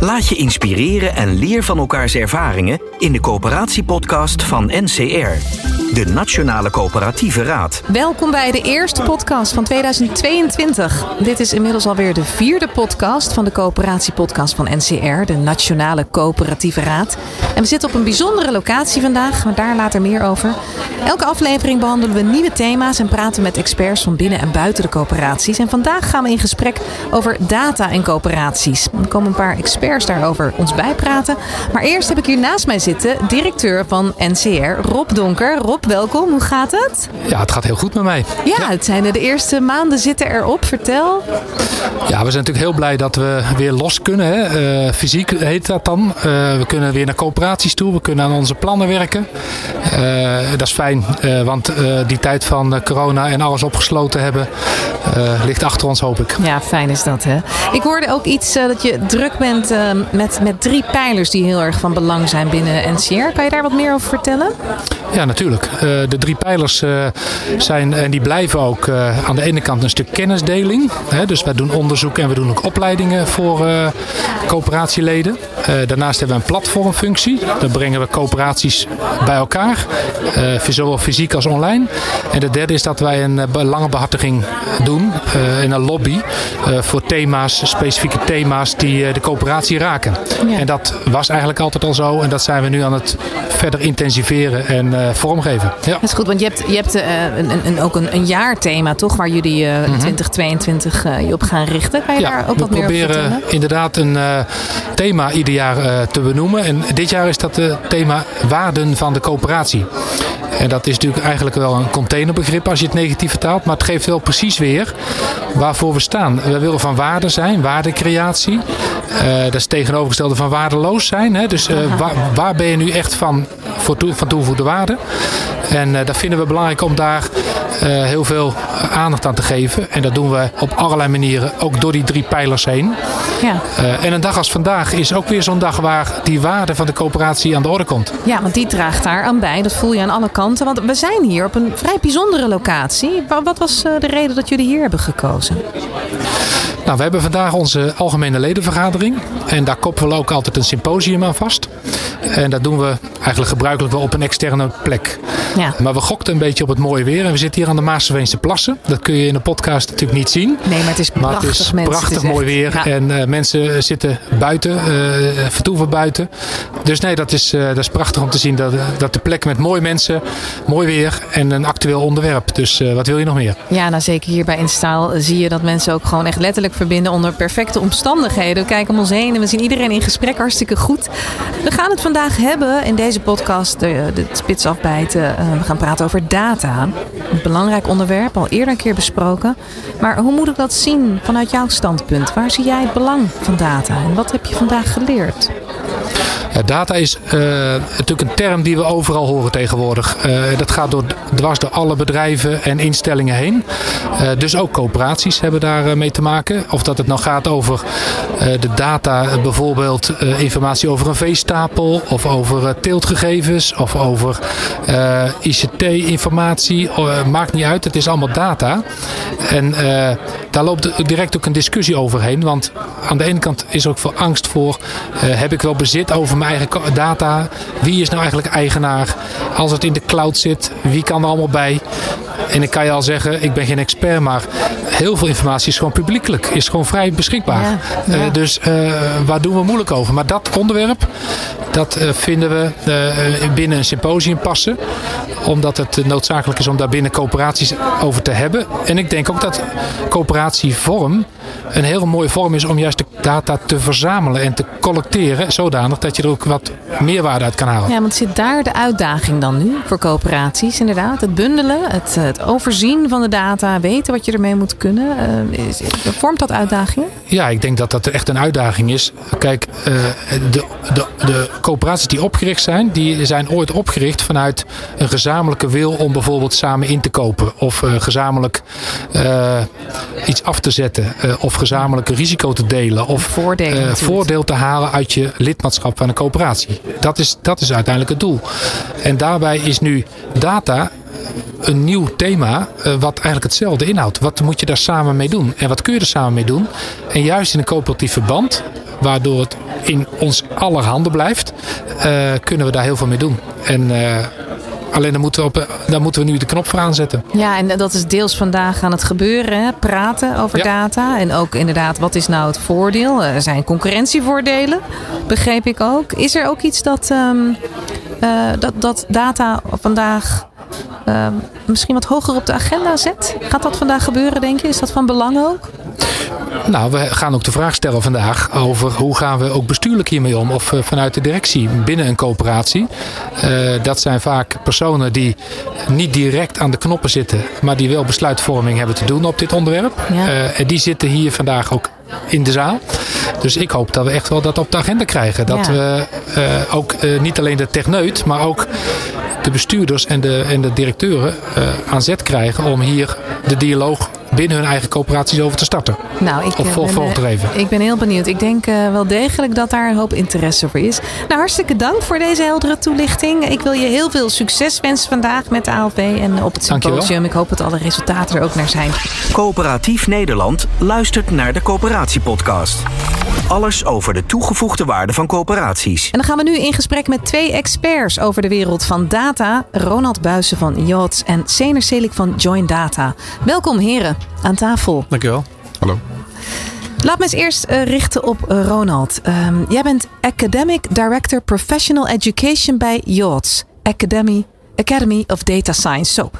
Laat je inspireren en leer van elkaars ervaringen in de coöperatiepodcast van NCR, de Nationale Coöperatieve Raad. Welkom bij de eerste podcast van 2022. Dit is inmiddels alweer de vierde podcast van de coöperatiepodcast van NCR, de Nationale Coöperatieve Raad. En we zitten op een bijzondere locatie vandaag, maar daar later meer over. Elke aflevering behandelen we nieuwe thema's en praten met experts van binnen en buiten de coöperaties. En vandaag gaan we in gesprek over data en coöperaties. Er komen een paar experts daarover ons bijpraten. Maar eerst heb ik hier naast mij zitten directeur van NCR, Rob Donker. Rob, welkom. Hoe gaat het? Ja, het gaat heel goed met mij. Ja, het zijn de eerste maanden zitten erop. Vertel. Ja, we zijn natuurlijk heel blij dat we weer los kunnen. Hè. Uh, fysiek heet dat dan. Uh, we kunnen weer naar coöperaties toe. We kunnen aan onze plannen werken. Uh, dat is fijn, want die tijd van corona en alles opgesloten hebben ligt achter ons, hoop ik. Ja, fijn is dat hè. Ik hoorde ook iets dat je druk bent met, met drie pijlers die heel erg van belang zijn binnen NCR. Kan je daar wat meer over vertellen? Ja, natuurlijk. de drie pijlers zijn en die blijven ook aan de ene kant een stuk kennisdeling. Hè, dus wij doen onderzoek en we doen ook opleidingen voor coöperatieleden. Daarnaast hebben we een platformfunctie. Dan brengen we coöperaties bij elkaar, zowel fysiek als online. En de derde is dat wij een belangenbehartiging doen in een lobby voor thema's, specifieke thema's die de coöperatie raken. Ja. En dat was eigenlijk altijd al zo en dat zijn we nu aan het verder intensiveren en vormgeven. Ja. Dat is goed, want je hebt, je hebt een, een, ook een, een jaarthema toch, waar jullie mm -hmm. 2022 je op gaan richten. Kan je ja, daar ook wat meer vertellen? We proberen inderdaad een uh, thema ieder jaar uh, te benoemen. En dit jaar is dat het thema waarden van de coöperatie. En dat is natuurlijk eigenlijk wel een containerbegrip als je het negatief vertaalt. Maar het geeft wel precies weer waarvoor we staan. We willen van waarde zijn, waardecreatie. Uh, dat is tegenovergestelde van waardeloos zijn. Hè? Dus waar, waar, ben je nu echt van, voor toe, van toegevoegde waarde? En dat vinden we belangrijk om daar heel veel aandacht aan te geven. En dat doen we op allerlei manieren, ook door die drie pijlers heen. Ja. Uh, en een dag als vandaag is ook weer zo'n dag waar die waarde van de coöperatie aan de orde komt. Ja, want die draagt daar aan bij. Dat voel je aan alle kanten. Want we zijn hier op een vrij bijzondere locatie. Wat was de reden dat jullie hier hebben gekozen? Nou, we hebben vandaag onze algemene ledenvergadering. En daar koppelen we ook altijd een symposium aan vast. En dat doen we eigenlijk gebruikelijk wel op een externe plek. Ja. Maar we gokten een beetje op het mooie weer. En we zitten hier aan de Maasveense plassen. Dat kun je in de podcast natuurlijk niet zien. Nee, maar het is prachtig, maar het is mensen, prachtig mooi weer. ja. En uh, mensen zitten buiten, uh, vertoeven buiten. Dus nee, dat is, uh, dat is prachtig om te zien dat, dat de plek met mooie mensen, mooi weer en een actueel onderwerp. Dus wat wil je nog meer? Ja, nou zeker hier bij Instaal zie je dat mensen ook gewoon echt letterlijk verbinden onder perfecte omstandigheden. We kijken om ons heen en we zien iedereen in gesprek hartstikke goed. We gaan het vandaag hebben in deze podcast, de, de spits afbijten. We gaan praten over data. Een belangrijk onderwerp, al eerder een keer besproken. Maar hoe moet ik dat zien vanuit jouw standpunt? Waar zie jij het belang van data en wat heb je vandaag geleerd? Ja, data is uh, natuurlijk een term die we overal horen tegenwoordig. Uh, dat gaat door, dwars door alle bedrijven en instellingen heen. Dus ook coöperaties hebben daar mee te maken. Of dat het nou gaat over de data, bijvoorbeeld informatie over een veestapel, of over teeltgegevens, of over ICT-informatie. maakt niet uit, het is allemaal data. En daar loopt direct ook een discussie overheen. Want aan de ene kant is er ook veel angst voor: heb ik wel bezit over mijn eigen data? Wie is nou eigenlijk eigenaar? Als het in de cloud zit, wie kan er allemaal bij? En ik kan je al zeggen, ik ben geen expert, maar heel veel informatie is gewoon publiekelijk. Is gewoon vrij beschikbaar. Ja, ja. Uh, dus uh, waar doen we moeilijk over? Maar dat onderwerp, dat uh, vinden we binnen een symposium passen. Omdat het noodzakelijk is om daar binnen coöperaties over te hebben. En ik denk ook dat coöperatievorm een heel mooie vorm is om juist de data te verzamelen en te collecteren. Zodanig dat je er ook wat meerwaarde uit kan halen. Ja, want zit daar de uitdaging dan nu voor coöperaties inderdaad? Het bundelen, het, het overzien van de data, weten wat je ermee moet kunnen. Uh, is, vormt dat uitdagingen? Ja, ik denk dat dat echt een uitdaging is. Kijk, de, de, de coöperaties die opgericht zijn, die zijn ooit opgericht vanuit een gezamenlijke wil om bijvoorbeeld samen in te kopen. Of uh, gezamenlijk iets af te zetten. of gezamenlijk risico te delen. Of voordeel te halen uit je lidmaatschap van een coöperatie. Dat is, dat is uiteindelijk het doel. En daarbij is nu data een nieuw thema wat eigenlijk hetzelfde inhoudt. Wat moet je daar samen mee doen? En wat kun je er samen mee doen? En juist in een coöperatief verband, waardoor het in ons aller handen blijft, uh, kunnen we daar heel veel mee doen. En uh, Alleen dan moeten, we op, dan moeten we nu de knop voor aanzetten. Ja, en dat is deels vandaag aan het gebeuren. Hè? Praten over ja. data. En ook inderdaad, wat is nou het voordeel? Er zijn concurrentievoordelen, begreep ik ook. Is er ook iets dat, um, uh, dat, dat data vandaag uh, misschien wat hoger op de agenda zet? Gaat dat vandaag gebeuren, denk je? Is dat van belang ook? Nou, we gaan ook de vraag stellen vandaag over hoe gaan we ook bestuurlijk hiermee om. Of vanuit de directie binnen een coöperatie. Uh, dat zijn vaak personen die niet direct aan de knoppen zitten. Maar die wel besluitvorming hebben te doen op dit onderwerp. Ja. Uh, en die zitten hier vandaag ook in de zaal. Dus ik hoop dat we echt wel dat op de agenda krijgen. Dat ja. we uh, ook uh, niet alleen de techneut, maar ook de bestuurders en de, en de directeuren uh, aan zet krijgen om hier de dialoog binnen hun eigen coöperaties over te starten. Nou, ik of vol, ben, geven. Ik ben heel benieuwd. Ik denk uh, wel degelijk dat daar een hoop interesse voor is. Nou, hartstikke dank voor deze heldere toelichting. Ik wil je heel veel succes wensen vandaag met de ALV en op het symposium. Ik hoop dat alle resultaten er ook naar zijn. Coöperatief Nederland luistert naar de Coöperatiepodcast. Alles over de toegevoegde waarde van coöperaties. En dan gaan we nu in gesprek met twee experts over de wereld van data. Ronald Buissen van Yachts en Sener Selik van Join Data. Welkom heren aan tafel. Dankjewel. Hallo. Laat me eens eerst uh, richten op uh, Ronald. Um, jij bent Academic Director Professional Education bij Yachts. Academy, Academy of Data Science. Zo,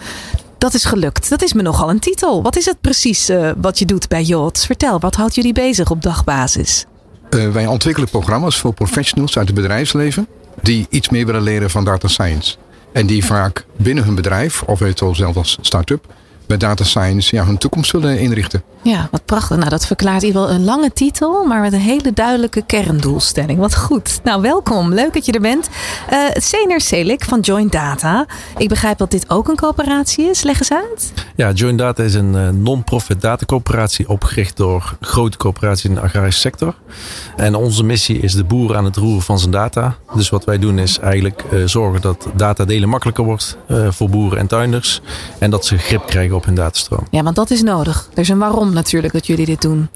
dat is gelukt. Dat is me nogal een titel. Wat is het precies uh, wat je doet bij Yachts? Vertel, wat houdt jullie bezig op dagbasis? wij ontwikkelen programma's voor professionals uit het bedrijfsleven die iets meer willen leren van data science. En die vaak binnen hun bedrijf, of eventueel zelf als start-up, bij data science ja, hun toekomst zullen inrichten. Ja, wat prachtig. Nou, dat verklaart hier wel een lange titel, maar met een hele duidelijke kerndoelstelling. Wat goed. Nou, welkom. Leuk dat je er bent. Uh, Sener Selik van Joint Data. Ik begrijp dat dit ook een coöperatie is. Leg eens uit. Ja, Joint Data is een uh, non-profit datacoöperatie opgericht door grote coöperaties in de agrarische sector. En onze missie is de boer aan het roeren van zijn data. Dus wat wij doen is eigenlijk uh, zorgen dat data delen makkelijker wordt voor boeren en tuinders. En dat ze grip krijgen op hun datastroom. Ja, want dat is nodig. Er is een waarom natuurlijk dat jullie dit doen.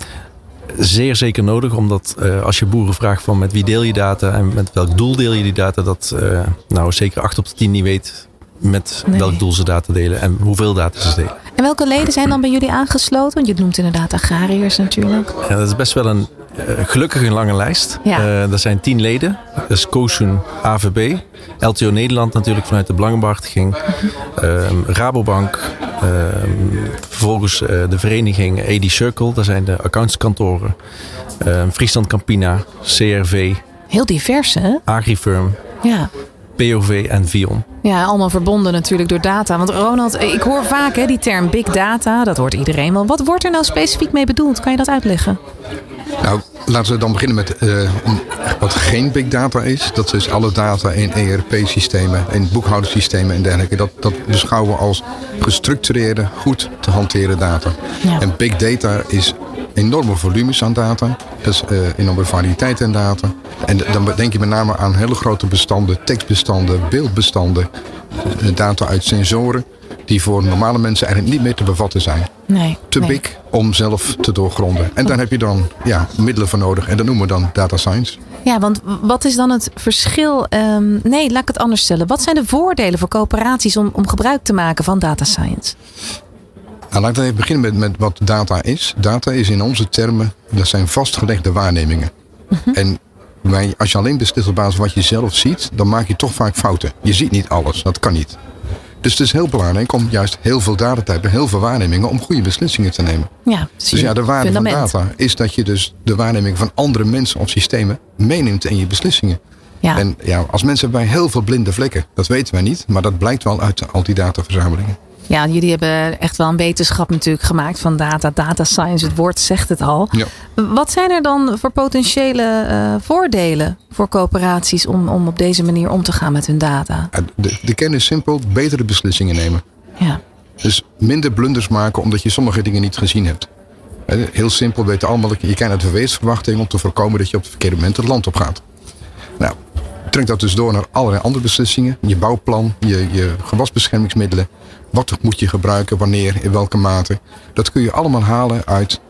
Zeer zeker nodig, omdat uh, als je boeren vraagt van met wie deel je data en met welk doel deel je die data, dat uh, nou zeker 8 op de 10 niet weet met nee. welk doel ze data delen en hoeveel data ze delen. En welke leden zijn dan bij jullie aangesloten? Want je noemt inderdaad agrariërs natuurlijk. Ja, dat is best wel een gelukkig een lange lijst. Ja. Uh, er zijn tien leden. Dat is Kosun AVB. LTO Nederland natuurlijk vanuit de Belangenbehartiging. Uh, Rabobank. vervolgens uh, de vereniging AD Circle. Daar zijn de accountskantoren. Friesland Campina. CRV. Heel divers hè? Agrifirm. Ja. POV en Vion. Ja, allemaal verbonden natuurlijk door data. Want Ronald, ik hoor vaak hè, die term big data. Dat hoort iedereen wel. Wat wordt er nou specifiek mee bedoeld? Kan je dat uitleggen? Nou, laten we dan beginnen met uh, wat geen big data is. Dat is alle data in ERP-systemen, in boekhoudingssystemen en dergelijke. Dat, dat beschouwen we als gestructureerde, goed te hanteren data. Ja. En big data is enorme volumes aan data. Dus uh, enorme variëteit aan data. En dan denk je met name aan hele grote bestanden, tekstbestanden, beeldbestanden, data uit sensoren die voor normale mensen eigenlijk niet meer te bevatten zijn. Nee, te nee. big om zelf te doorgronden. En daar heb je dan ja, middelen voor nodig. En dat noemen we dan data science. Ja, want wat is dan het verschil? Um, nee, laat ik het anders stellen. Wat zijn de voordelen voor coöperaties om, om gebruik te maken van data science? Nou, laat ik even beginnen met, met wat data is. Data is in onze termen, dat zijn vastgelegde waarnemingen. -huh. En wij, als je alleen beslist op basis van wat je zelf ziet, dan maak je toch vaak fouten. Je ziet niet alles, dat kan niet. Dus het is heel belangrijk om juist heel veel data te hebben, heel veel waarnemingen, om goede beslissingen te nemen. Ja, Dus ja, de waarde fundament. van data is dat je dus de waarneming van andere mensen of systemen meeneemt in je beslissingen. Ja. En ja, als mensen hebben wij heel veel blinde vlekken. Dat weten wij niet, maar dat blijkt wel uit al die dataverzamelingen. Ja, jullie hebben echt wel een wetenschap natuurlijk gemaakt van data. Data science, het woord zegt het al. Ja. Wat zijn er dan voor potentiële eh, voordelen voor coöperaties om, om op deze manier om te gaan met hun data? De, de kern is simpel, betere beslissingen nemen. Ja, Dus minder blunders maken omdat je sommige dingen niet gezien hebt. Heel simpel, weten allemaal, je kijkt naar de verweesverwachting om te voorkomen dat je op het verkeerde moment het land op gaat. Nou, trek dat dus door naar allerlei andere beslissingen. Je bouwplan, je, je gewasbeschermingsmiddelen. Wat moet je gebruiken, wanneer, in welke mate. Dat kun je allemaal halen uit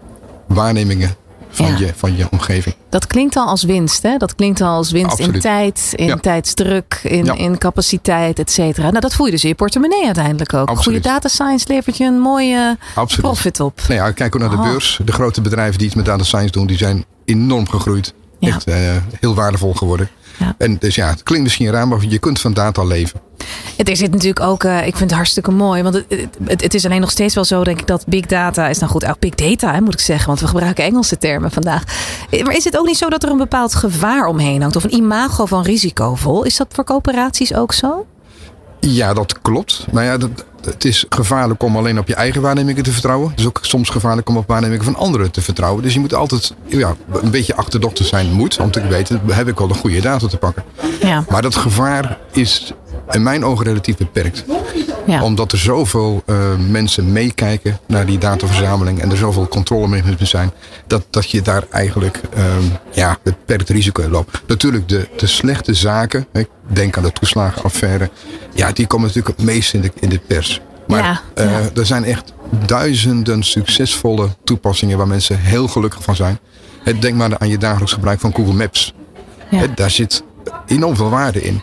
waarnemingen van, Ja. je, van je omgeving. dat klinkt al als winst. Hè? Dat klinkt al als winst in tijd, in Ja. tijdsdruk, in, Ja. in capaciteit, et cetera. Nou, dat voel je dus in je portemonnee uiteindelijk ook. Absoluut. Goede data science levert je een mooie Absoluut. profit op. Nou ja, kijk ook naar de Oh. beurs. De grote bedrijven die iets met data science doen, die zijn enorm gegroeid. Echt eh, heel waardevol geworden. Ja. En dus ja, het klinkt misschien raar, maar je kunt van data leven. Het er zit natuurlijk ook, eh, ik vind het hartstikke mooi. Want het, het, het is alleen nog steeds wel zo, denk ik, dat big data is nou goed. ook big data, hè, moet ik zeggen. Want we gebruiken Engelse termen vandaag. Eh, Maar is het ook niet zo dat er een bepaald gevaar omheen hangt? Of een imago van risicovol? Is dat voor coöperaties ook zo? Ja, dat klopt. Maar ja, dat, het is gevaarlijk om alleen op je eigen waarnemingen te vertrouwen. Het is ook soms gevaarlijk om op waarnemingen van anderen te vertrouwen. Dus je moet altijd ja, een beetje achterdochter zijn moet. Om te weten, heb ik wel de goede data te pakken. Ja. Maar dat gevaar is in mijn ogen relatief beperkt. ja. Omdat er zoveel eh, mensen meekijken naar die dataverzameling. En er zoveel controlemechanismen zijn. Dat, dat je daar eigenlijk ehm, ja, beperkt risico in loopt. Natuurlijk de, de slechte zaken. Ik denk aan de toeslagenaffaire. Ja, die komen natuurlijk het meest in de, in de pers. Maar Ja, eh, ja. er zijn echt duizenden succesvolle toepassingen waar mensen heel gelukkig van zijn. Denk maar aan je dagelijks gebruik van Google Maps. Ja. Daar zit enorm veel waarde in.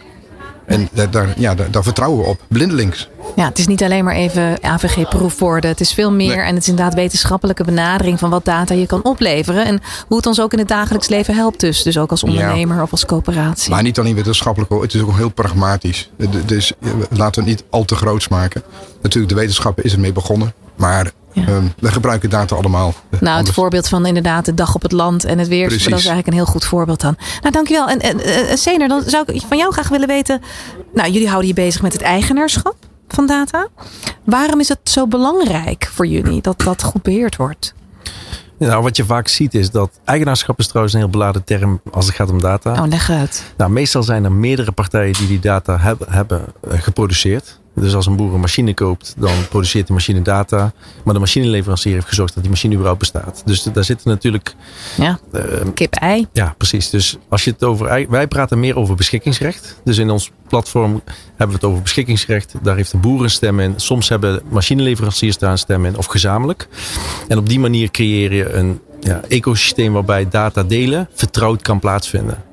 En daar, daar, ja, daar, daar vertrouwen we op. Blindelings. ja, het is niet alleen maar even AVG-proefwoorden. Het is veel meer. Nee. En het is inderdaad wetenschappelijke benadering van wat data je kan opleveren. En hoe het ons ook in het dagelijks leven helpt. Dus, dus ook als ondernemer of als coöperatie. Maar niet alleen wetenschappelijk hoor. Het is ook heel pragmatisch. Dus laten we het niet al te groots maken. Natuurlijk, de wetenschap is ermee begonnen. Maar Ja. ehm, we gebruiken data allemaal. Eh, Nou, het voorbeeld van inderdaad de dag op het land en het weer. Precies. Dat is eigenlijk een heel goed voorbeeld dan. Nou, dankjewel. En, en eh, Sener, dan zou ik van jou graag willen weten. Nou, jullie houden je bezig met het eigenaarschap van data. Waarom is het zo belangrijk voor jullie dat dat goed beheerd wordt? Nou, wat je vaak ziet is dat eigenaarschap is trouwens een heel beladen term als het gaat om data. Oh, leg uit. Nou, meestal zijn er meerdere partijen die die data hebben, hebben eh, geproduceerd. Dus als een boer een machine koopt, dan produceert de machine data. Maar de machineleverancier heeft gezorgd dat die machine überhaupt bestaat. Dus daar zitten natuurlijk Ja, eh, kip-ei. Ja, precies. Dus als je het over. Wij praten meer over beschikkingsrecht. Dus in ons platform hebben we het over beschikkingsrecht. Daar heeft de boer een stem in. Soms hebben machineleveranciers daar een stem in, of gezamenlijk. En op die manier creëer je een ja, ecosysteem waarbij data delen vertrouwd kan plaatsvinden.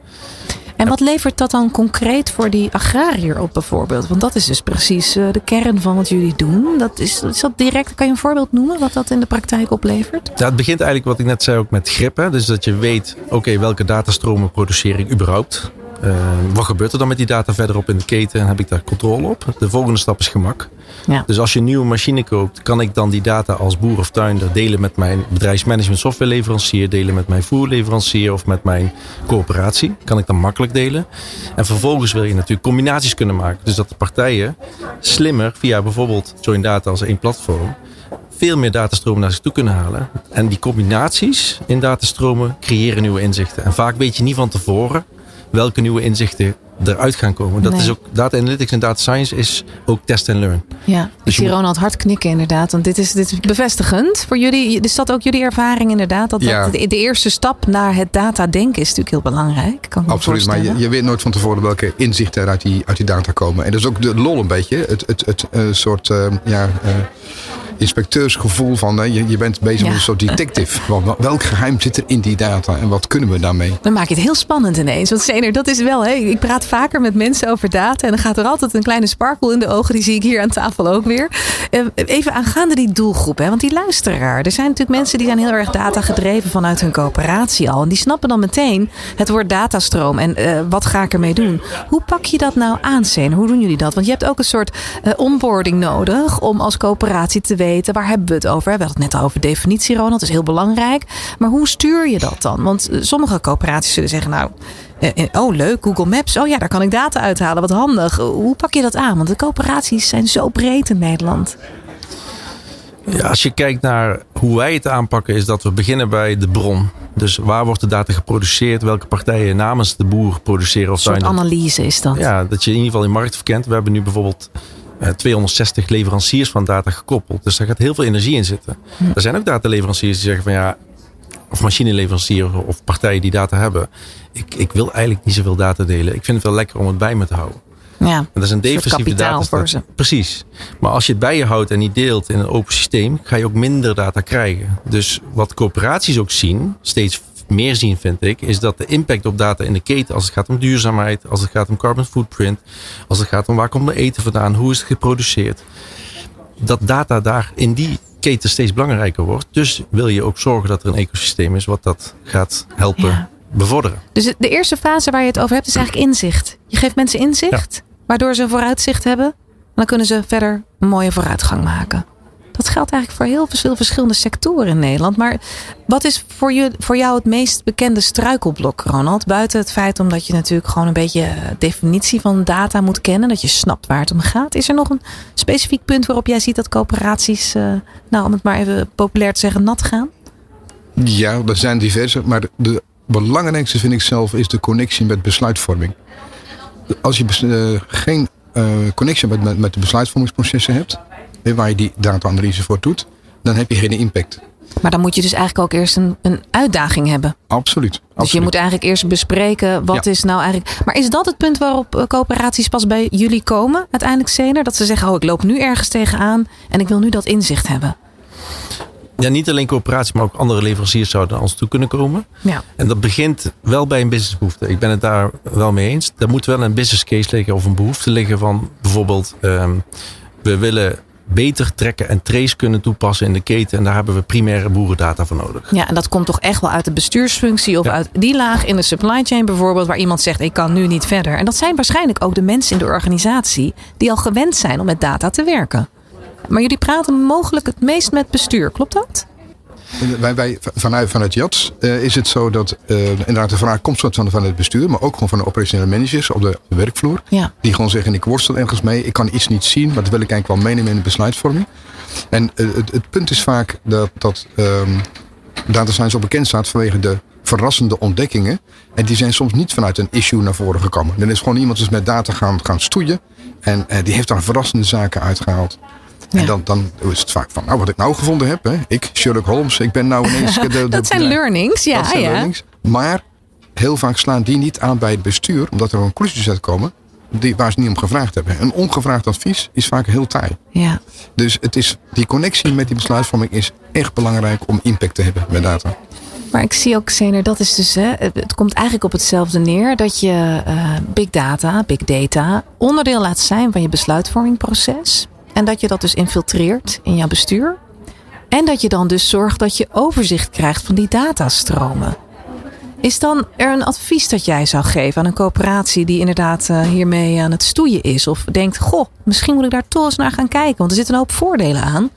En wat levert dat dan concreet voor die agrariër op bijvoorbeeld? Want dat is dus precies eh, de kern van wat jullie doen. Dat is, dat direct, kan je een voorbeeld noemen wat dat in de praktijk oplevert? Ja, het begint eigenlijk wat ik net zei ook met grip. Dus dat je weet, oké, welke datastromen produceer ik überhaupt? Eh, wat gebeurt er dan met die data verderop in de keten en heb ik daar controle op? De volgende stap is gemak. Ja. Dus als je een nieuwe machine koopt, kan ik dan die data als boer of tuinder delen met mijn bedrijfsmanagement softwareleverancier, delen met mijn voerleverancier of met mijn coöperatie. Kan ik dan makkelijk delen. En vervolgens wil je natuurlijk combinaties kunnen maken. Dus dat de partijen slimmer via bijvoorbeeld Join Data als één platform veel meer datastromen naar zich toe kunnen halen. En die combinaties in datastromen creëren nieuwe inzichten. En vaak weet je niet van tevoren welke nieuwe inzichten eruit gaan komen. Dat Nee. is ook data analytics en data science is ook test en learn. Ja, ik Dus je zie Ronald hard knikken inderdaad. Want dit is, dit is bevestigend voor jullie. Is dat ook jullie ervaring inderdaad? Dat, Ja. dat de, de eerste stap naar het data denken is natuurlijk heel belangrijk. Kan ik Absoluut, maar je, je weet nooit van tevoren welke inzichten er uit die, uit die data komen. En dat is ook de lol een beetje. Het, het, het eh, soort, eh, ja, eh, inspecteursgevoel van je, je bent bezig Ja. met een soort detective. Want welk geheim zit er in die data en wat kunnen we daarmee? Dan maak je het heel spannend ineens. Want Zener, dat is wel. Hè, ik praat vaker met mensen over data. En dan gaat er altijd een kleine sparkle in de ogen. Die zie ik hier aan tafel ook weer. Eh, Even aangaande die doelgroep. Hè, want die luisteraar. Er zijn natuurlijk mensen die zijn heel erg data gedreven vanuit hun coöperatie al. En die snappen dan meteen het woord datastroom. En eh, wat ga ik ermee doen? Hoe pak je dat nou aan, Zener? Hoe doen jullie dat? Want je hebt ook een soort eh, onboarding nodig. Om als coöperatie te weten. Waar hebben we het over? We hadden het net al over definitie, Ronald. Dat is heel belangrijk. Maar hoe stuur je dat dan? Want eh, sommige coöperaties zullen zeggen, nou, eh, eh, oh leuk, Google Maps. Oh ja, daar kan ik data uithalen. Wat handig. Hoe pak je dat aan? Want de coöperaties zijn zo breed in Nederland. Ja, als je kijkt naar hoe wij het aanpakken, is dat we beginnen bij de bron. Dus waar wordt de data geproduceerd? Welke partijen namens de boer produceren of Een soort zijn analyse is dat. Ja, dat je in ieder geval in markt verkent. We hebben nu bijvoorbeeld 260 leveranciers van data gekoppeld. Dus daar gaat heel veel energie in zitten. Er zijn ook dataleveranciers die zeggen van ja, of machineleveranciers of partijen die data hebben. Ik, ik wil eigenlijk niet zoveel data delen. Ik vind het wel lekker om het bij me te houden. Ja. En dat is een defensieve data. voor ze. Precies. Maar als je het bij je houdt en niet deelt in een open systeem, ga je ook minder data krijgen. Dus wat coöperaties ook zien, steeds meer zien vind ik, is dat de impact op data in de keten, als het gaat om duurzaamheid, als het gaat om carbon footprint, als het gaat om waar komt mijn eten vandaan, hoe is het geproduceerd, dat data daar in die keten steeds belangrijker wordt. Dus wil je ook zorgen dat er een ecosysteem is wat dat gaat helpen Ja. bevorderen. Dus de eerste fase waar je het over hebt is eigenlijk inzicht. Je geeft mensen inzicht, waardoor ze een vooruitzicht hebben. En dan kunnen ze verder een mooie vooruitgang maken. Dat geldt eigenlijk voor heel veel verschillende sectoren in Nederland. Maar wat is voor, je, voor jou het meest bekende struikelblok, Ronald? Buiten het feit omdat je natuurlijk gewoon een beetje eh, definitie van data moet kennen. Dat je snapt waar het om gaat. Is er nog een specifiek punt waarop jij ziet dat coöperaties, eh, nou om het maar even populair te zeggen, nat gaan? Ja, er zijn diverse, maar de, belangrijkste vind ik zelf is de connectie met besluitvorming. Als je eh, geen eh, connectie met, met, de besluitvormingsprocessen hebt, waar je die data-analyse voor doet, dan heb je geen impact. Maar dan moet je dus eigenlijk ook eerst een, een uitdaging hebben. Absoluut. Dus je moet eigenlijk eerst bespreken wat Ja. is nou eigenlijk. Maar is dat het punt waarop eh, coöperaties pas bij jullie komen, uiteindelijk Zener? Dat ze zeggen: Oh, ik loop nu ergens tegenaan en ik wil nu dat inzicht hebben. Ja, niet alleen coöperaties, maar ook andere leveranciers zouden naar ons toe kunnen komen. Ja. En dat begint wel bij een businessbehoefte. Ik ben het daar wel mee eens. Er moet wel een business case liggen of een behoefte liggen van bijvoorbeeld ehm, we willen beter trekken en trace kunnen toepassen in de keten. En daar hebben we primaire boerendata voor nodig. ja, en dat komt toch echt wel uit de bestuursfunctie of Ja. uit die laag in de supply chain bijvoorbeeld, waar iemand zegt: Ik kan nu niet verder. En dat zijn waarschijnlijk ook de mensen in de organisatie die al gewend zijn om met data te werken. Maar jullie praten mogelijk het meest met bestuur, klopt dat? Wij, wij, vanuit, vanuit JATS eh, is het zo dat eh, inderdaad de vraag komt van, van het bestuur, maar ook gewoon van de operationele managers op de, op de werkvloer. Ja. Die gewoon zeggen, ik worstel ergens mee, ik kan iets niet zien, maar dat wil ik eigenlijk wel meenemen in de besluitvorming. En eh, het, het punt is vaak dat, dat ehm data science op bekend staat vanwege de verrassende ontdekkingen. En die zijn soms niet vanuit een issue naar voren gekomen. Er is gewoon iemand dus met data gaan, gaan stoeien en die heeft daar verrassende zaken uitgehaald. Ja. En dan, dan is het vaak van, nou wat ik nou gevonden heb, hè, ik, Sherlock Holmes, ik ben nou ineens... de- de- Dat zijn learnings, ja. dat zijn ja. learnings. Maar heel vaak slaan die niet aan bij het bestuur, omdat er conclusies uitkomen die, waar ze niet om gevraagd hebben. Een ongevraagd advies is vaak heel taai. ja. Dus het is, die connectie met die besluitvorming is echt belangrijk om impact te hebben met data. Maar ik zie ook, Zener, dat is dus, hè, het het komt eigenlijk op hetzelfde neer. Dat je eh, big data, big data, onderdeel laat zijn van je besluitvormingproces. En dat je dat dus infiltreert in jouw bestuur. En dat je dan dus zorgt dat je overzicht krijgt van die datastromen. Is dan er een advies dat jij zou geven aan een coöperatie die inderdaad eh, hiermee aan het stoeien is? Of denkt, goh, misschien moet ik daar toch eens naar gaan kijken, want er zitten een hoop voordelen aan.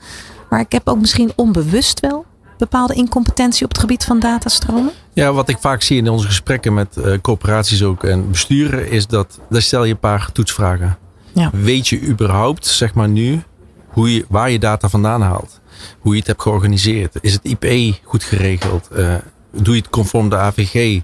Maar ik heb ook misschien onbewust wel bepaalde incompetentie op het gebied van datastromen. Ja, wat ik vaak zie in onze gesprekken met eh, coöperaties ook en besturen, is dat daar stel je een paar toetsvragen. Weet je überhaupt, zeg maar nu, hoe je, waar je data vandaan haalt? Hoe je het hebt georganiseerd? Is het IP goed geregeld? Eh, doe je het conform de AVG?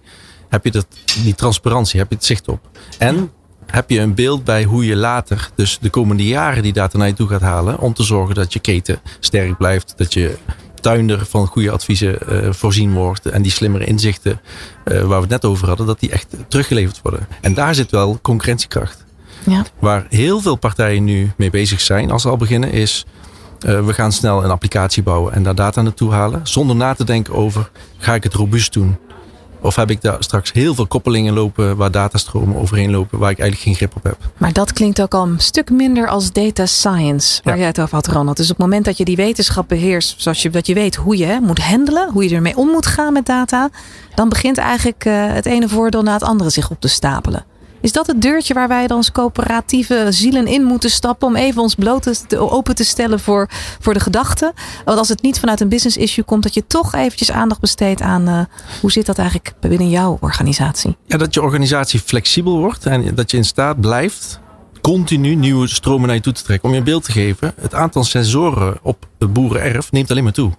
Heb je dat, die transparantie? Heb je het zicht op? En heb je een beeld bij hoe je later, dus de komende jaren, die data naar je toe gaat halen. Om te zorgen dat je keten sterk blijft. Dat je tuinder van goede adviezen eh, voorzien wordt. En die slimmere inzichten eh, waar we het net over hadden, dat die echt teruggeleverd worden. En daar zit wel concurrentiekracht. Ja. Waar heel veel partijen nu mee bezig zijn, als ze al beginnen, is we gaan snel een applicatie bouwen en daar data naartoe halen. Zonder na te denken over, ga ik het robuust doen? Of heb ik daar straks heel veel koppelingen lopen waar datastromen overheen lopen waar ik eigenlijk geen grip op heb. Maar dat klinkt ook al een stuk minder als data science waar jij het over had Ronald. Dus op het moment dat je die wetenschap beheerst, zoals je, dat je weet hoe je moet handelen, hoe je ermee om moet gaan met data, dan begint eigenlijk uh, het ene voordeel na het andere zich op te stapelen. Is dat het deurtje waar wij dan als coöperatieve zielen in moeten stappen om even ons bloot te, open te stellen voor, voor de gedachten? Want als het niet vanuit een business issue komt, dat je toch eventjes aandacht besteedt aan uh, hoe zit dat eigenlijk binnen jouw organisatie? Ja, dat je organisatie flexibel wordt en dat je in staat blijft continu nieuwe stromen naar je toe te trekken. Om je een beeld te geven, het aantal sensoren op het boerenerf neemt alleen maar toe.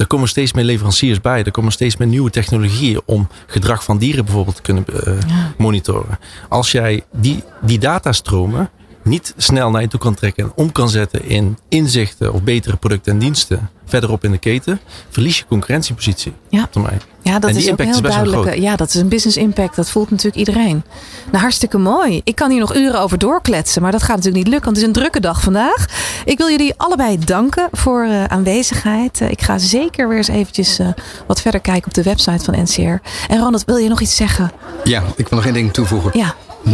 Er komen steeds meer leveranciers bij. Er komen steeds meer nieuwe technologieën om gedrag van dieren bijvoorbeeld te kunnen uh, monitoren. Als jij die, die datastromen niet snel naar je toe kan trekken en om kan zetten in inzichten of betere producten en diensten verderop in de keten, verlies je concurrentiepositie ja. op termijn. Ja, dat is ook heel duidelijk. Ja, dat is een business impact. Dat voelt natuurlijk iedereen. Nou, hartstikke mooi. Ik kan hier nog uren over doorkletsen, maar dat gaat natuurlijk niet lukken, want het is een drukke dag vandaag. Ik wil jullie allebei danken voor uh, aanwezigheid. Uh, ik ga zeker weer eens eventjes uh, wat verder kijken op de website van NCR. En Ronald, wil je nog iets zeggen? Ja, ik wil nog één ding toevoegen. Ja. 90%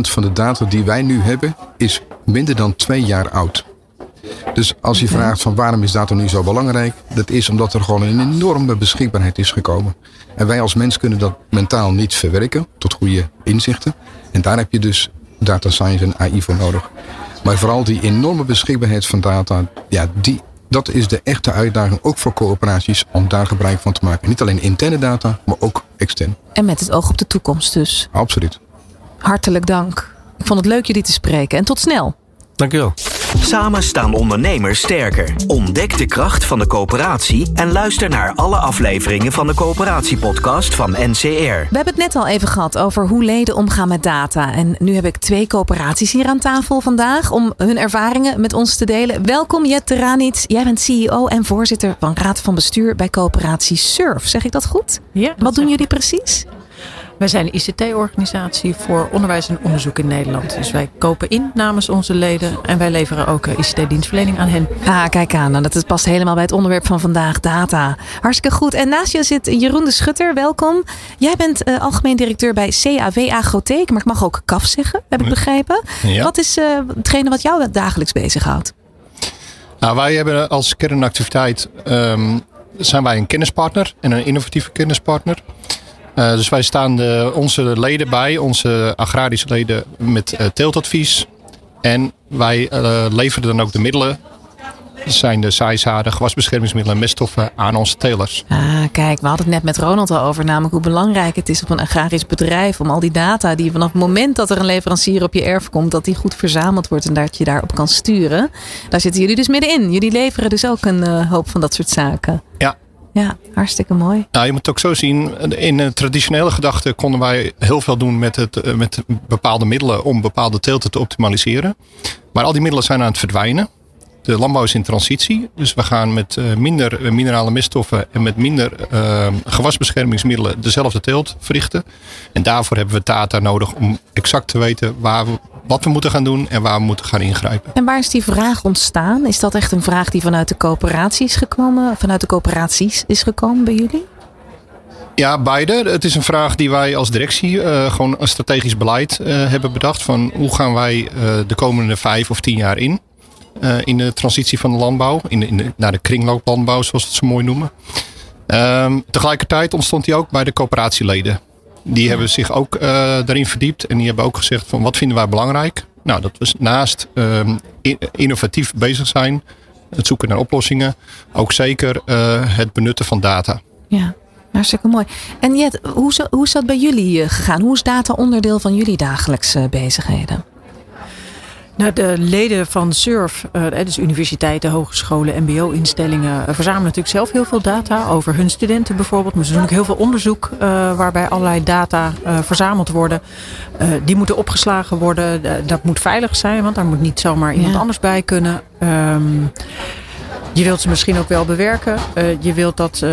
van de data die wij nu hebben is minder dan twee jaar oud. Dus als je vraagt van waarom is data nu zo belangrijk, dat is omdat er gewoon een enorme beschikbaarheid is gekomen. En wij als mens kunnen dat mentaal niet verwerken tot goede inzichten. En daar heb je dus data science en AI voor nodig. Maar vooral die enorme beschikbaarheid van data, ja, die, dat is de echte uitdaging ook voor coöperaties om daar gebruik van te maken. Niet alleen interne data, maar ook extern. En met het oog op de toekomst dus. Absoluut. Hartelijk dank. Ik vond het leuk jullie te spreken en tot snel. Dank u wel. Samen staan ondernemers sterker. Ontdek de kracht van de coöperatie en luister naar alle afleveringen van de coöperatiepodcast van NCR. We hebben het net al even gehad over hoe leden omgaan met data. En nu heb ik twee coöperaties hier aan tafel vandaag om hun ervaringen met ons te delen. Welkom Jet Teranits. Jij bent CEO en voorzitter van Raad van Bestuur bij coöperatie Surf. Zeg ik dat goed? Ja. Wat doen jullie precies? Wij zijn een ICT-organisatie voor onderwijs en onderzoek in Nederland. Dus wij kopen in namens onze leden en wij leveren ook eh, ICT-dienstverlening aan hen. Ah, kijk aan. Nou, dat past helemaal bij het onderwerp van vandaag, data. Hartstikke goed. En naast je zit Jeroen de Schutter. Welkom. Jij bent uh, algemeen directeur bij CAW Agrotheek, maar ik mag ook KAF zeggen, heb ik begrepen. Ja. Wat is uh, hetgene wat jou dagelijks bezighoudt? Nou, wij hebben als kernactiviteit um, zijn wij een kennispartner en een innovatieve kennispartner. Uh, dus wij staan de, onze leden bij, onze agrarische leden, met uh, teeltadvies. En wij uh, leveren dan ook de middelen. Dat zijn de saaizaden, gewasbeschermingsmiddelen en meststoffen aan onze telers. Ah, kijk, we hadden het net met Ronald al over, namelijk hoe belangrijk het is op een agrarisch bedrijf om al die data die vanaf het moment dat er een leverancier op je erf komt, dat die goed verzameld wordt en dat je daarop kan sturen. Daar zitten jullie dus middenin. Jullie leveren dus ook een hoop van dat soort zaken. Ja, ja, hartstikke mooi. Nou, je moet het ook zo zien. In de traditionele gedachte konden wij heel veel doen met, het, met bepaalde middelen om bepaalde teelten te optimaliseren. Maar al die middelen zijn aan het verdwijnen. De landbouw is in transitie. Dus we gaan met minder minerale meststoffen en met minder uh, gewasbeschermingsmiddelen dezelfde teelt verrichten. En daarvoor hebben we data nodig om exact te weten waar we, wat we moeten gaan doen en waar we moeten gaan ingrijpen. En waar is die vraag ontstaan? Is dat echt een vraag die vanuit de coöperatie is gekomen, vanuit de coöperaties is gekomen bij jullie? Ja, beide. Het is een vraag die wij als directie uh, gewoon een strategisch beleid uh, hebben bedacht. Van hoe gaan wij uh, de komende vijf of tien jaar in? in de transitie van de landbouw, in de, in de, naar de kringlooplandbouw, zoals we het zo mooi noemen. Um, tegelijkertijd ontstond die ook bij de coöperatieleden. Die hebben zich ook daarin verdiept en die hebben ook gezegd van wat vinden wij belangrijk? Nou, dat was naast um, innovatief bezig zijn, het zoeken naar oplossingen, ook zeker het benutten van data. Ja. Hartstikke mooi. En Jet, hoe, hoe is dat bij jullie gegaan? Hoe is data onderdeel van jullie dagelijkse bezigheden? Nou, de leden van SURF, dus universiteiten, hogescholen, mbo-instellingen, verzamelen natuurlijk zelf heel veel data over hun studenten bijvoorbeeld. Maar ze doen ook heel veel onderzoek uh, waarbij allerlei data uh, verzameld worden. Uh, die moeten opgeslagen worden. dat moet veilig zijn, want daar moet niet zomaar iemand ja. anders bij kunnen. Um, Je wilt ze misschien ook wel bewerken. je wilt dat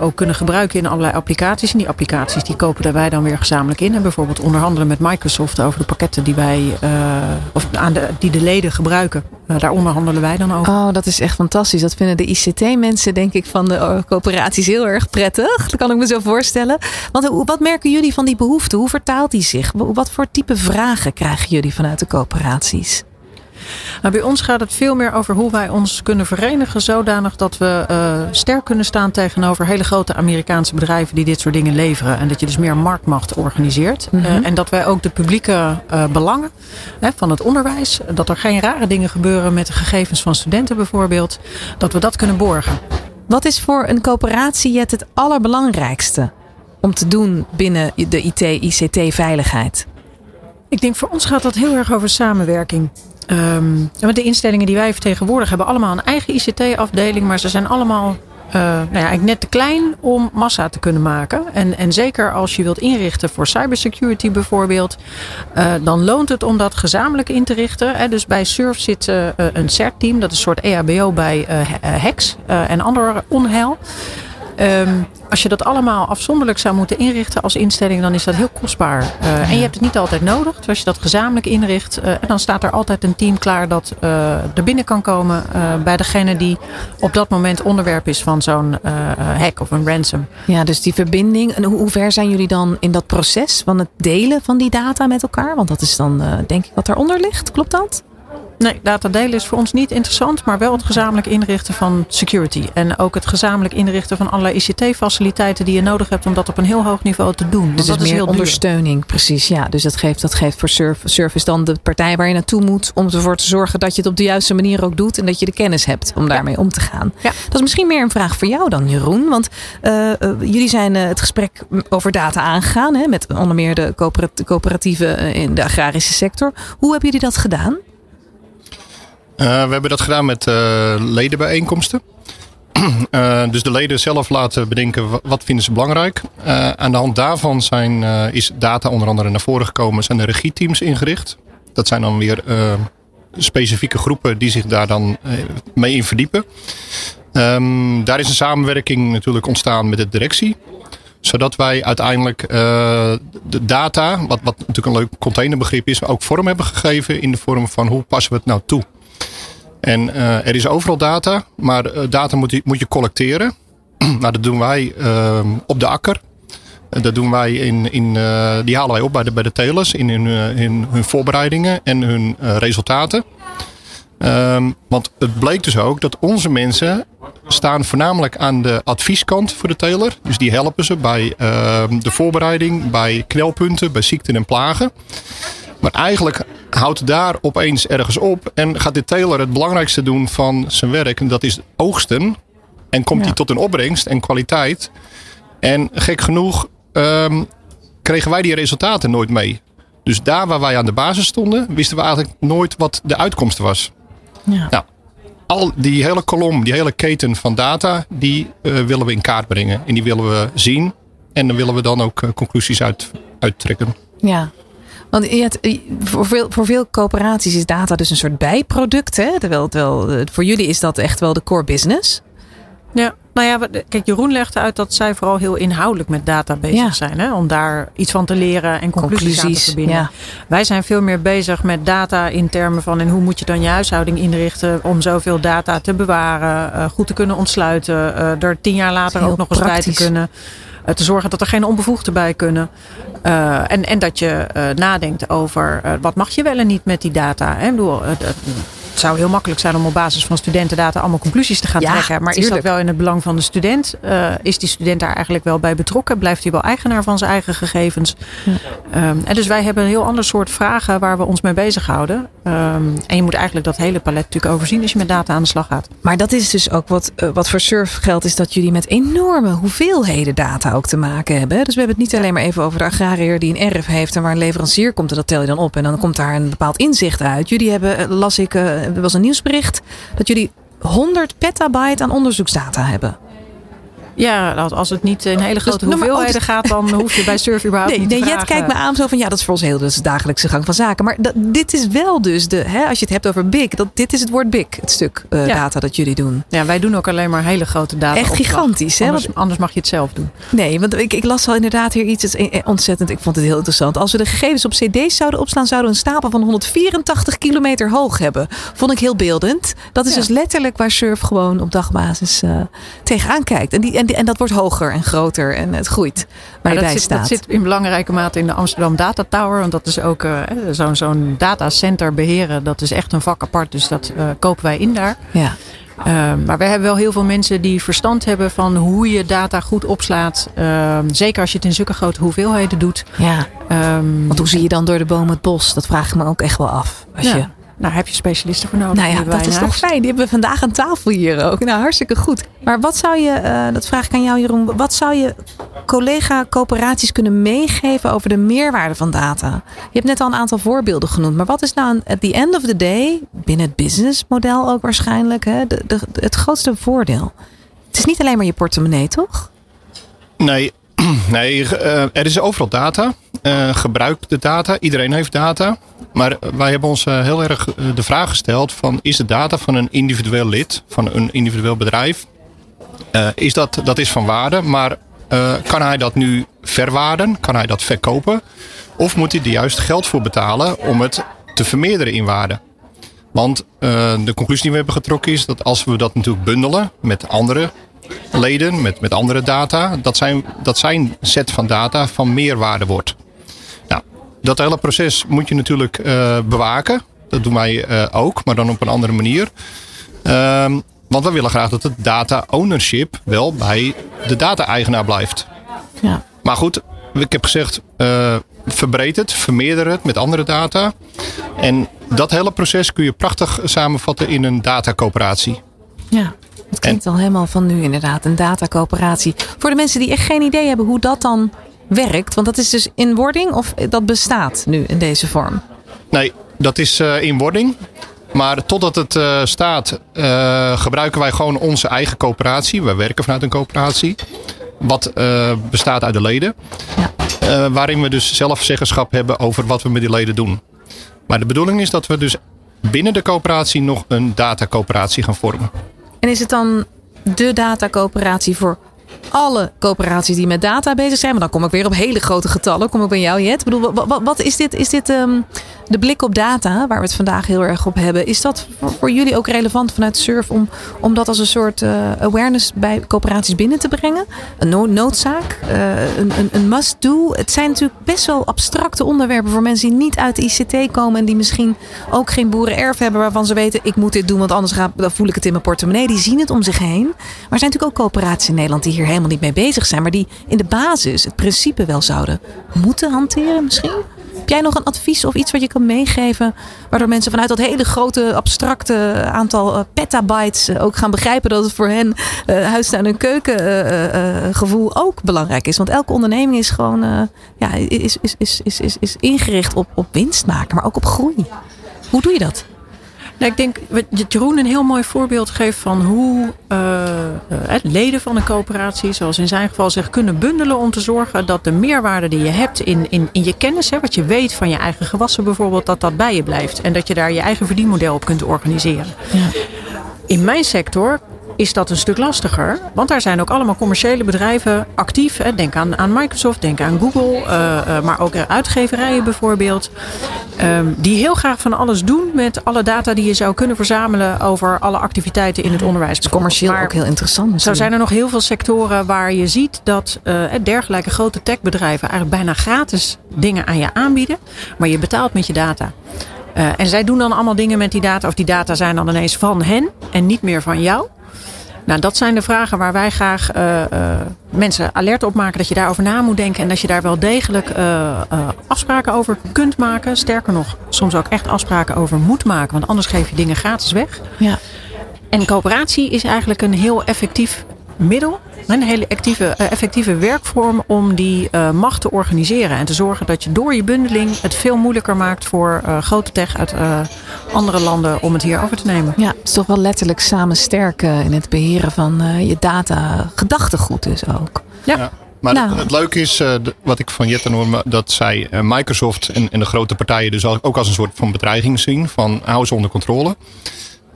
ook kunnen gebruiken in allerlei applicaties. En die applicaties die kopen wij dan weer gezamenlijk in. En bijvoorbeeld onderhandelen met Microsoft over de pakketten die wij of aan de, die de leden gebruiken. daar onderhandelen wij dan over. Oh, dat is echt fantastisch. Dat vinden de ICT-mensen, denk ik, van de coöperaties heel erg prettig. Dat kan ik me zo voorstellen. Want wat merken jullie van die behoefte? Hoe vertaalt die zich? Wat voor type vragen krijgen jullie vanuit de coöperaties? Nou, bij ons gaat het veel meer over hoe wij ons kunnen verenigen zodanig dat we uh, sterk kunnen staan tegenover hele grote Amerikaanse bedrijven die dit soort dingen leveren. En dat je dus meer marktmacht organiseert. Mm en dat wij ook de publieke uh, belangen hè, van het onderwijs, dat er geen rare dingen gebeuren met de gegevens van studenten bijvoorbeeld, dat we dat kunnen borgen. Wat is voor een coöperatie het, het allerbelangrijkste om te doen binnen de IT-ICT-veiligheid? Ik denk voor ons gaat dat heel erg over samenwerking. Um, de instellingen die wij vertegenwoordigen hebben allemaal een eigen ICT-afdeling, maar ze zijn allemaal uh, nou ja, eigenlijk net te klein om massa te kunnen maken. En, en zeker als je wilt inrichten voor cybersecurity bijvoorbeeld, uh, dan loont het om dat gezamenlijk in te richten. Hè. Dus bij SURF zit uh, een CERT-team, dat is een soort EHBO bij hacks en ander onheil. Um, als je dat allemaal afzonderlijk zou moeten inrichten als instelling, dan is dat heel kostbaar. Uh, en je hebt het niet altijd nodig. Dus als je dat gezamenlijk inricht, uh, dan staat er altijd een team klaar dat uh, er binnen kan komen bij degene die op dat moment onderwerp is van zo'n hack of een ransom. Ja, dus die verbinding. En hoe ver zijn jullie dan in dat proces van het delen van die data met elkaar? Want dat is dan denk ik wat daaronder ligt. Klopt dat? Nee, data delen is voor ons niet interessant, maar wel het gezamenlijk inrichten van security. En ook het gezamenlijk inrichten van allerlei ICT-faciliteiten die je nodig hebt om dat op een heel hoog niveau te doen. Dus dat is meer ondersteuning, precies. Ja, dus dat geeft, dat geeft voor Service dan de partij waar je naartoe moet om ervoor te zorgen dat je het op de juiste manier ook doet en dat je de kennis hebt om daarmee om te gaan. Ja. Dat is misschien meer een vraag voor jou dan, Jeroen. Want uh, uh, jullie zijn uh, het gesprek over data aangegaan hè, met onder meer de coöperatieven in de agrarische sector. Hoe hebben jullie dat gedaan? Uh, we hebben dat gedaan met uh, ledenbijeenkomsten. Uh, dus de leden zelf laten bedenken wat vinden ze belangrijk. aan de hand daarvan zijn, is data onder andere naar voren gekomen. Zijn de regieteams ingericht. Dat zijn dan weer specifieke groepen die zich daar dan mee in verdiepen. Um, daar is een samenwerking natuurlijk ontstaan met de directie zodat wij uiteindelijk uh, de data, wat, wat natuurlijk een leuk containerbegrip is, ook vorm hebben gegeven in de vorm van hoe passen we het nou toe. En uh, er is overal data, maar uh, data moet je, moet je collecteren. nou, dat doen wij uh, op de akker. Dat doen wij in, in die halen wij op bij de, bij de telers in hun, in hun voorbereidingen en hun resultaten. Um, want het bleek dus ook dat onze mensen staan voornamelijk aan de advieskant voor de teler. Dus die helpen ze bij ehm, de voorbereiding, bij knelpunten, bij ziekten en plagen. Maar eigenlijk houdt daar opeens ergens op en gaat de teler het belangrijkste doen van zijn werk. En dat is oogsten. En komt hij tot een opbrengst en kwaliteit. En gek genoeg um, kregen wij die resultaten nooit mee. Dus daar waar wij aan de basis stonden, wisten we eigenlijk nooit wat de uitkomst was. Ja. Nou, al die hele kolom, die hele keten van data, die uh, willen we in kaart brengen. En die willen we zien. En dan willen we dan ook uh, conclusies uit, uittrekken. Ja, want voor, veel, voor veel coöperaties is data dus een soort bijproduct. Hè? Terwijl, terwijl eh, voor jullie is dat echt wel de core business. Ja, nou ja, kijk, Jeroen legde uit dat zij vooral heel inhoudelijk met data bezig zijn. Hè? Om daar iets van te leren en conclusies, te verbinden. Ja. Wij zijn veel meer bezig met data in termen van... en hoe moet je dan je huishouding inrichten om zoveel data te bewaren... Uh, goed te kunnen ontsluiten, er tien jaar later ook nog eens bij te kunnen... Uh, te zorgen dat er geen onbevoegden bij kunnen. Uh, en, en dat je uh, nadenkt over wat mag je wel en niet met die data. Hè? Ik bedoel, het zou heel makkelijk zijn om op basis van studentendata allemaal conclusies te gaan ja, trekken. Maar tuurlijk. is dat wel in het belang van de student? Uh, is die student daar eigenlijk wel bij betrokken? Blijft hij wel eigenaar van zijn eigen gegevens? Ja. Um, en dus wij hebben een heel ander soort vragen waar we ons mee bezighouden. Um, en je moet eigenlijk dat hele palet natuurlijk overzien als je met data aan de slag gaat. Maar dat is dus ook wat, uh, wat voor Surf geldt, is dat jullie met enorme hoeveelheden data ook te maken hebben. Dus we hebben het niet alleen maar even over de agrariër die een erf heeft en waar een leverancier komt en dat tel je dan op. En dan komt daar een bepaald inzicht uit. Jullie hebben, eh, las ik, er was een nieuwsbericht dat jullie 100 petabyte aan onderzoeksdata hebben. Ja, als het niet in hele grote Dus, maar hoeveelheden ook- gaat, dan hoef je bij Surf überhaupt Nee, niet nee te Jet vragen. kijkt me aan zo van ja, dat is voor ons heel de dagelijkse gang van zaken. Maar dat, dit is wel dus de, hè, als je het hebt over big, dat, dit is het woord big, het stuk eh, Ja. data dat jullie doen. Ja, wij doen ook alleen maar hele grote data. Echt gigantisch, hè? Anders, Want- anders mag je het zelf doen. Nee, want ik, ik las al inderdaad hier iets het is, eh, ontzettend. Ik vond het heel interessant. Als we de gegevens op CD's zouden opslaan, zouden we een stapel van 184 kilometer hoog hebben. Vond ik heel beeldend. Dat is Ja. dus letterlijk waar Surf gewoon op dagbasis eh, tegenaan kijkt. En, die, en, dat wordt hoger en groter en het groeit waar je dat, bij zit, dat zit in belangrijke mate in de Amsterdam Data Tower. Want dat is ook eh, zo'n zo'n datacenter beheren. Dat is echt een vak apart. Dus dat eh, kopen wij in daar. Ja. Uh, maar we hebben wel heel veel mensen die verstand hebben van hoe je data goed opslaat. Uh, zeker als je het in zulke grote hoeveelheden doet. ja, Um, want hoe zie je dan door de boom het bos? Dat vraag ik me ook echt wel af. Als ja, je, Nou, heb je specialisten voor nodig? nou ja, dat is toch fijn. Die hebben we vandaag aan tafel hier ook. Nou, hartstikke goed. Maar wat zou je, eh, dat vraag ik aan jou Jeroen. Wat zou je collega-coöperaties kunnen meegeven over de meerwaarde van data? Je hebt net al een aantal voorbeelden genoemd. Maar wat is nou at the end of the day, binnen het businessmodel ook waarschijnlijk, hè, de, de, het grootste voordeel? Het is niet alleen maar je portemonnee, toch? Nee, nee eh, er is overal data. Eh, gebruik de data. Iedereen heeft data. Maar wij hebben ons eh, heel erg eh, de vraag gesteld: van, is de data van een individueel lid, van een individueel bedrijf, eh, is dat, dat is van waarde, maar kan hij dat nu verwaarden? Kan hij dat verkopen? Of moet hij er juist geld voor betalen om het te vermeerderen in waarde? Want de conclusie die we hebben getrokken is dat als we dat natuurlijk bundelen met andere leden, met, met andere data, dat zijn, dat zijn set van data van meerwaarde wordt. Dat hele proces moet je natuurlijk eh, bewaken. Dat doen wij eh, ook, maar dan op een andere manier. Ehm, want we willen graag dat het data ownership wel bij de data-eigenaar blijft. Ja. Maar goed, ik heb gezegd, eh verbreed het, vermeerder het met andere data. En dat hele proces kun je prachtig samenvatten in een datacoöperatie. Ja, het klinkt al helemaal van nu inderdaad. Een datacoöperatie. Voor de mensen die echt geen idee hebben hoe dat dan werkt. Want dat is dus in wording of dat bestaat nu in deze vorm? Nee, dat is eh, in wording. Maar totdat het eh, staat, eh, gebruiken wij gewoon onze eigen coöperatie. Wij werken vanuit een coöperatie. Wat bestaat uit de leden. Ja. Waarin we dus zelf zeggenschap hebben over wat we met die leden doen. Maar de bedoeling is dat we dus binnen de coöperatie nog een datacoöperatie gaan vormen. En is het dan de datacoöperatie voor alle coöperaties die met data bezig zijn? Maar dan kom ik weer op hele grote getallen. Kom ik bij jou, Jet. Ik bedoel, wat, wat is dit? Is dit ehm, de blik op data, waar we het vandaag heel erg op hebben? Is dat voor, jullie ook relevant vanuit Surf om, om dat als een soort eh, awareness bij coöperaties binnen te brengen? Een no- noodzaak? eh, een, een, een must-do? Het zijn natuurlijk best wel abstracte onderwerpen voor mensen die niet uit de ICT komen en die misschien ook geen boerenerf hebben waarvan ze weten ik moet dit doen, want anders ga, dan voel ik het in mijn portemonnee. Die zien het om zich heen. Maar er zijn natuurlijk ook coöperaties in Nederland die hier helemaal niet mee bezig zijn, maar die in de basis het principe wel zouden moeten hanteren misschien. Heb jij nog een advies of iets wat je kan meegeven waardoor mensen vanuit dat hele grote abstracte aantal eh, petabytes eh, ook gaan begrijpen dat het voor hen eh huistuin- en keuken eh, eh, eh, gevoel ook belangrijk is? Want elke onderneming is gewoon ja, is, is, is, is, is, is ingericht op, op winst maken, maar ook op groei. Hoe doe je dat? Nou, ik denk dat Jeroen een heel mooi voorbeeld geeft van hoe uh, uh, leden van een coöperatie, zoals in zijn geval, zich kunnen bundelen om te zorgen dat de meerwaarde die je hebt in, in, in je kennis, hè, wat je weet van je eigen gewassen bijvoorbeeld, dat dat bij je blijft. En dat je daar je eigen verdienmodel op kunt organiseren. Ja. In mijn sector is dat een stuk lastiger. Want daar zijn ook allemaal commerciële bedrijven actief. Hè. Denk aan, aan Microsoft, denk aan Google, uh, uh, maar ook uitgeverijen bijvoorbeeld. Um, die heel graag van alles doen met alle data die je zou kunnen verzamelen over alle activiteiten in het onderwijs. Dat is commercieel maar ook heel interessant. Zo zijn er nog heel veel sectoren waar je ziet dat uh, dergelijke grote techbedrijven eigenlijk bijna gratis dingen aan je aanbieden. Maar je betaalt met je data. Uh, en zij doen dan allemaal dingen met die data, of die data zijn dan ineens van hen en niet meer van jou. Nou, dat zijn de vragen waar wij graag uh, uh, mensen alert op maken. Dat je daarover na moet denken. En dat je daar wel degelijk uh, afspraken over kunt maken. Sterker nog, soms ook echt afspraken over moet maken. Want anders geef je dingen gratis weg. Ja. En coöperatie is eigenlijk een heel effectief middel een hele actieve, effectieve werkvorm om die macht te organiseren. En te zorgen dat je door je bundeling het veel moeilijker maakt voor grote tech uit andere landen om het hier over te nemen. Ja, het is toch wel letterlijk samen sterken in het beheren van je data. Gedachtegoed dus ook. ja. Maar nou. het, leuke is, uh, wat ik van Jette hoor, dat zij uh, Microsoft en, en, de grote partijen dus ook als een soort van bedreiging zien. Van hou ze onder controle.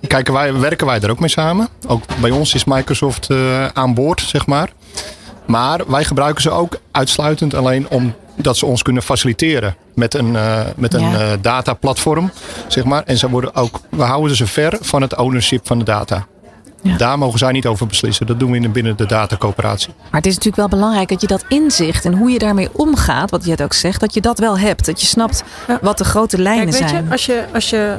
Kijken wij, werken wij er ook mee samen. Ook bij ons is Microsoft uh, aan boord, zeg maar. Maar wij gebruiken ze ook uitsluitend alleen omdat ze ons kunnen faciliteren met een, met een ja. dataplatform, zeg maar. En ze worden ook, we houden ze ver van het ownership van de data. Daar mogen zij niet over beslissen. Dat doen we binnen de datacoöperatie. Maar het is natuurlijk wel belangrijk dat je dat inzicht en hoe je daarmee omgaat, wat je het ook zegt, dat je dat wel hebt. Dat je snapt wat de grote lijnen Kijk, weet zijn. Je, als je, als je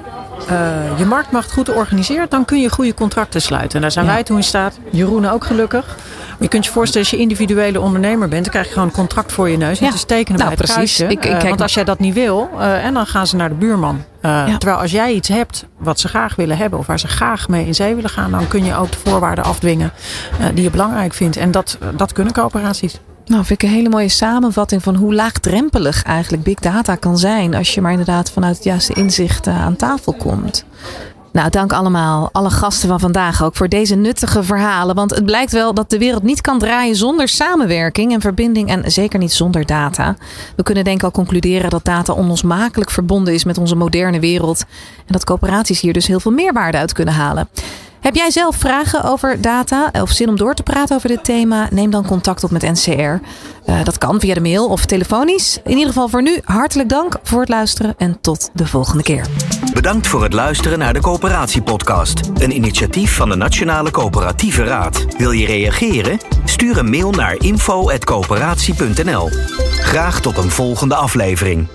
uh, je marktmacht goed organiseert, dan kun je goede contracten sluiten. En daar zijn wij toe in staat. Jeroen ook gelukkig. Je kunt je voorstellen, als je individuele ondernemer bent, dan krijg je gewoon een contract voor je neus. En te tekenen nou, bij het precies. Ik, ik, uh, want als jij dat niet wil, uh, en dan gaan ze naar de buurman. Ja. Terwijl als jij iets hebt wat ze graag willen hebben, of waar ze graag mee in zee willen gaan, dan kun je ook de voorwaarden afdwingen die je belangrijk vindt. En dat, dat kunnen coöperaties. Nou, vind ik een hele mooie samenvatting van hoe laagdrempelig eigenlijk big data kan zijn. Als je maar inderdaad vanuit het juiste inzicht aan tafel komt. Nou, dank allemaal, alle gasten van vandaag ook voor deze nuttige verhalen. Want het blijkt wel dat de wereld niet kan draaien zonder samenwerking en verbinding en zeker niet zonder data. We kunnen denk ik al concluderen dat data onlosmakelijk verbonden is met onze moderne wereld. En dat coöperaties hier dus heel veel meerwaarde uit kunnen halen. Heb jij zelf vragen over data of zin om door te praten over dit thema? Neem dan contact op met NCR. Eh, dat kan via de mail of telefonisch. In ieder geval voor nu hartelijk dank voor het luisteren en tot de volgende keer. Bedankt voor het luisteren naar de Coöperatiepodcast. Een initiatief van de Nationale Coöperatieve Raad. Wil je reageren? Stuur een mail naar info.coöperatie.nl. Graag tot een volgende aflevering.